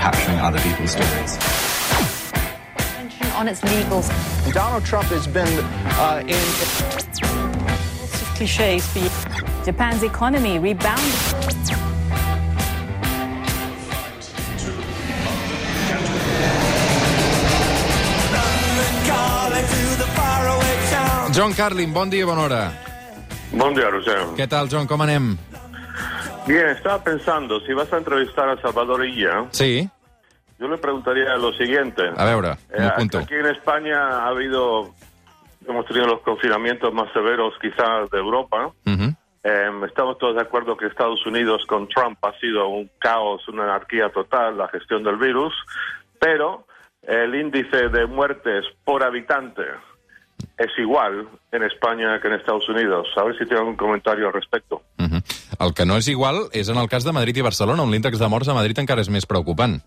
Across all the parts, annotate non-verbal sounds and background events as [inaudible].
capturing other people's stories. on its legals. Donald Trump has been uh, in. Lots of cliches for you. Japan's economy rebounded. John Carlin, bon dia i bona hora. Buen día, Rosén. Què tal, John, com anem? Bien, estaba pensando, si vas a entrevistar a Salvador Illa, Sí? yo le preguntaría lo siguiente. A veure, Eh, m'ho apunto. aquí en España ha habido, hemos tenido los confinamientos más severos quizás de Europa. Eh, estamos todos de acuerdo que Estados Unidos con Trump ha sido un caos, una anarquía total, la gestión del virus, pero el índice de muertes por habitante es igual en España que en Estados Unidos. A ver si tiene algún comentario al respecto. Mhm. El que no és igual és en el cas de Madrid i Barcelona, on l'índex de morts a Madrid encara és més preocupant.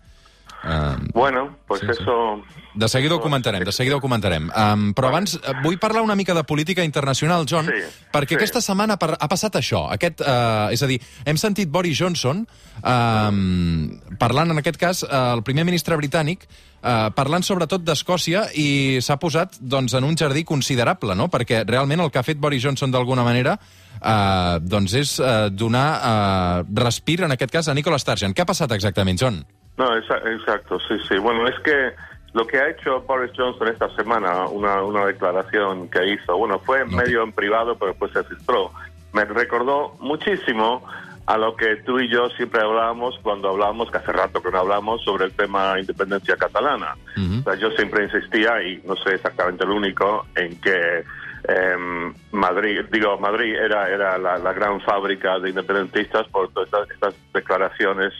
Uh, Bueno, pues Sí, sí. eso... de seguida ho comentarem, de seguida ho comentarem. Um, però abans eh, vull parlar una mica de política internacional, John, Sí, perquè sí. aquesta setmana ha passat això. Aquest, uh, és a dir, hem sentit Boris Johnson um, parlant, en aquest cas, uh, el primer ministre britànic, uh, parlant sobretot d'Escòcia i s'ha posat doncs, en un jardí considerable, no? perquè realment el que ha fet Boris Johnson d'alguna manera uh, doncs és uh, donar uh, respir, en aquest cas, a Nicola Sturgeon. Què ha passat exactament, John? No, exa- exacto, sí, sí. Bueno, es que lo que ha hecho Boris Johnson esta semana, una, una declaración que hizo, bueno, fue medio en privado, pero después se filtró, me recordó muchísimo a lo que tú y yo siempre hablábamos cuando hablábamos, que hace rato que no hablamos, sobre el tema independencia catalana. O sea, yo siempre insistía, y no soy exactamente el único, en que em, Madrid, digo, Madrid era, era la, gran fábrica de independentistas por todas estas, declaraciones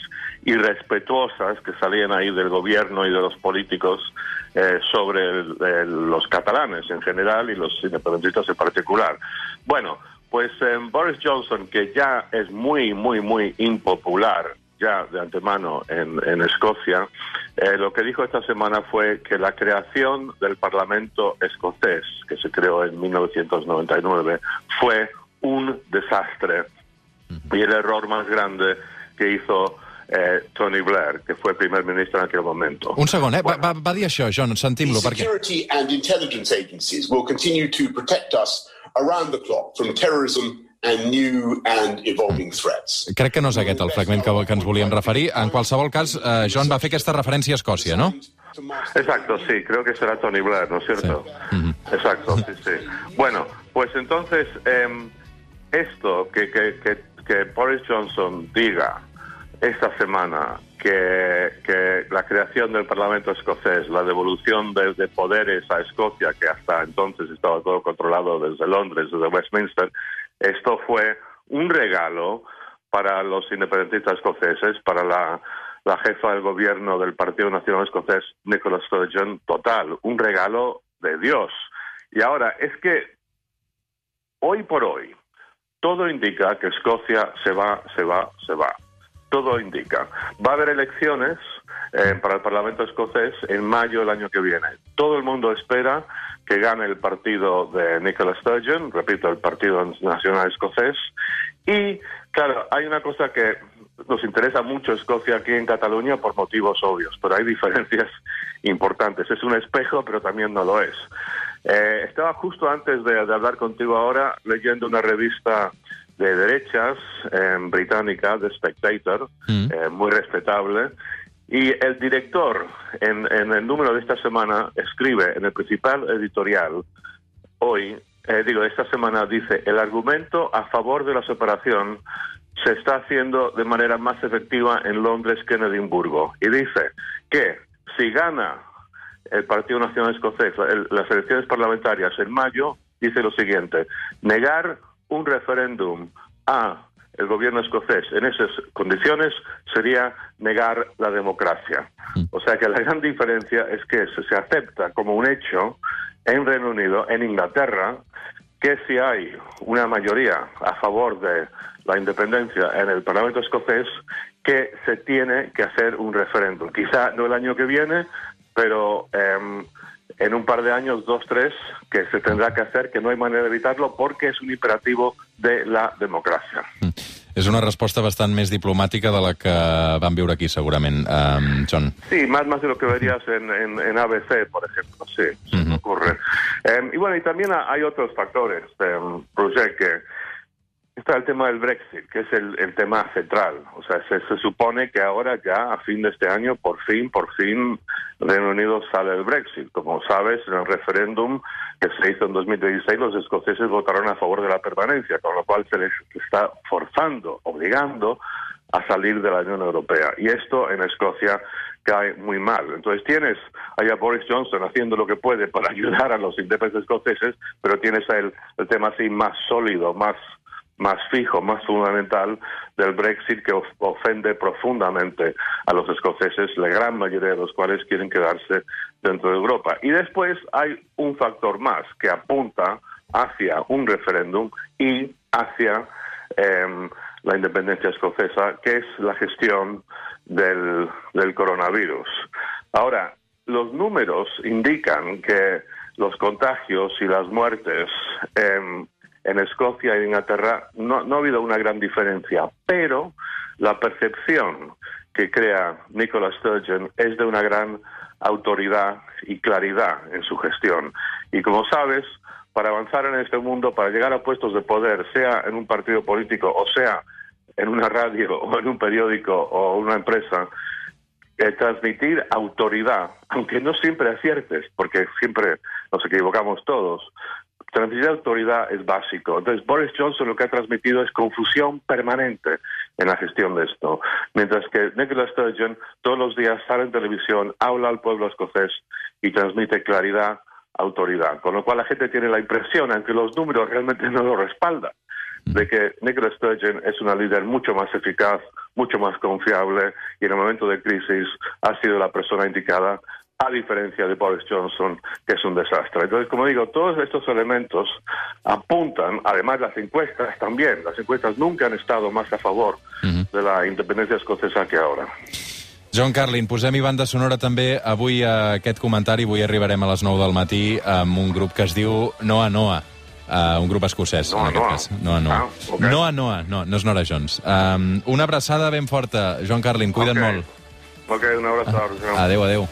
irrespetuosas que salían ahí del gobierno y de los políticos eh, sobre el- el- los catalanes en general y los independentistas en particular. Bueno, pues em, Boris Johnson, que ya es muy, muy, muy impopular ya de antemano en, en Escocia, eh, lo que dijo esta semana fue que la creación del Parlamento escocés, que se creó en 1999, fue un desastre y el error más grande que hizo eh, Tony Blair, que fue primer ministro en aquel momento. Un segon, eh? Va, Bueno. va, va dir això, John, sentim-lo, The perquè... security and intelligence agencies will continue to protect us around the clock from terrorism and new and evolving threats. Crec que no és aquest el fragment que, que ens volíem referir. En qualsevol cas, eh, John va fer aquesta referència a Escòcia, no? Exacto, sí, creo que será Tony Blair, ¿no es cierto? Exacto, sí, sí. Bueno, pues entonces, em, esto que, que, que, que Boris Johnson diga esta semana que, que la creación del Parlamento escocés, la devolución de, de poderes a Escocia, que hasta entonces estaba todo controlado desde Londres, desde Westminster, esto fue un regalo para los independentistas escoceses, para la, jefa del gobierno del Partido Nacional Escocés, Nicola Sturgeon, total, un regalo de Dios. Y ahora, es que hoy por hoy, todo indica que Escocia se va, se va, se va. Todo indica. Va a haber elecciones eh, para el Parlamento escocés en mayo del año que viene. Todo el mundo espera que gane el partido de Nicola Sturgeon, repito, el Partido Nacional Escocés. Y, claro, hay una cosa que nos interesa mucho Escocia aquí en Cataluña por motivos obvios, pero hay diferencias [laughs] importantes. Es un espejo, pero también no lo es. Eh, estaba justo antes de, de hablar contigo ahora leyendo una revista de derechas eh, británica, The Spectator, Mm. eh, muy respetable, y el director en, en el número de esta semana escribe en el principal editorial hoy, eh, digo, esta semana dice, el argumento a favor de la separación se está haciendo de manera más efectiva en Londres que en Edimburgo. Y dice que si gana el Partido Nacional Escocés las elecciones parlamentarias en mayo, dice lo siguiente, negar un referéndum a el gobierno escocés en esas condiciones sería negar la democracia. O sea que la gran diferencia es que se, acepta como un hecho en Reino Unido, en Inglaterra, que si hay una mayoría a favor de la independencia en el Parlamento escocés, que se tiene que hacer un referéndum. Quizá no el año que viene, pero em, en un par de años, dos, tres, que se tendrá que hacer, que no hay manera de evitarlo porque es un imperativo de la democracia. És una resposta bastant més diplomàtica de la que vam viure aquí, segurament, um, John. Sí, más, más de lo que verías en, en, en ABC, por ejemplo, sí, se me ocurre. Eh, y bueno, y también ha- hay otros factores, eh, Roger, que está el tema del Brexit, que es el, tema central. O sea, se, se supone que ahora ya, a fin de este año, por fin, por fin, Reino Unido sale del Brexit. Como sabes, en el referéndum que se hizo en 2016, los escoceses votaron a favor de la permanencia, con lo cual se les está forzando, obligando a salir de la Unión Europea. Y esto en Escocia cae muy mal. Entonces tienes allá Boris Johnson haciendo lo que puede para [laughs] ayudar a los independientes escoceses, pero tienes el, el tema así más sólido, más más fijo, más fundamental del Brexit que of- ofende profundamente a los escoceses, la gran mayoría de los cuales quieren quedarse dentro de Europa. Y después hay un factor más que apunta hacia un referéndum y hacia em, la independencia escocesa, que es la gestión del, del coronavirus. Ahora, los números indican que los contagios y las muertes em, en Escocia e Inglaterra no, no ha habido una gran diferencia, pero la percepción que crea Nicola Sturgeon es de una gran autoridad y claridad en su gestión. Y como sabes, para avanzar en este mundo, para llegar a puestos de poder, sea en un partido político o sea en una radio [laughs] o en un periódico o una empresa, eh, transmitir autoridad, aunque no siempre aciertes, porque siempre nos equivocamos todos, transmitir autoridad es básico. Entonces, Boris Johnson lo que ha transmitido es confusión permanente en la gestión de esto, mientras que Nicola Sturgeon todos los días sale en televisión, habla al pueblo escocés y transmite claridad, autoridad, con lo cual la gente tiene la impresión, aunque los números realmente no lo respaldan, de que Nicola Sturgeon es una líder mucho más eficaz, mucho más confiable y en el momento de crisis ha sido la persona indicada, a diferencia de Boris Johnson, que es un desastre. Entonces, como digo, todos estos elementos apuntan, además las encuestas también, las encuestas nunca han estado más a favor de la independencia escocesa que ahora. John Carlin, posem-hi banda sonora també avui a aquest comentari. Avui arribarem a les 9 del matí amb un grup que es diu Noa Noa. Uh, un grup escocès, Noa en aquest Noa. cas. Noa Noa. Ah, ok. Noa Noa, no, no és Nora Jones. Um, una abraçada ben forta, John Carlin, cuida't Ok. molt. Ok, un abrazo. Roger. Adéu, adéu.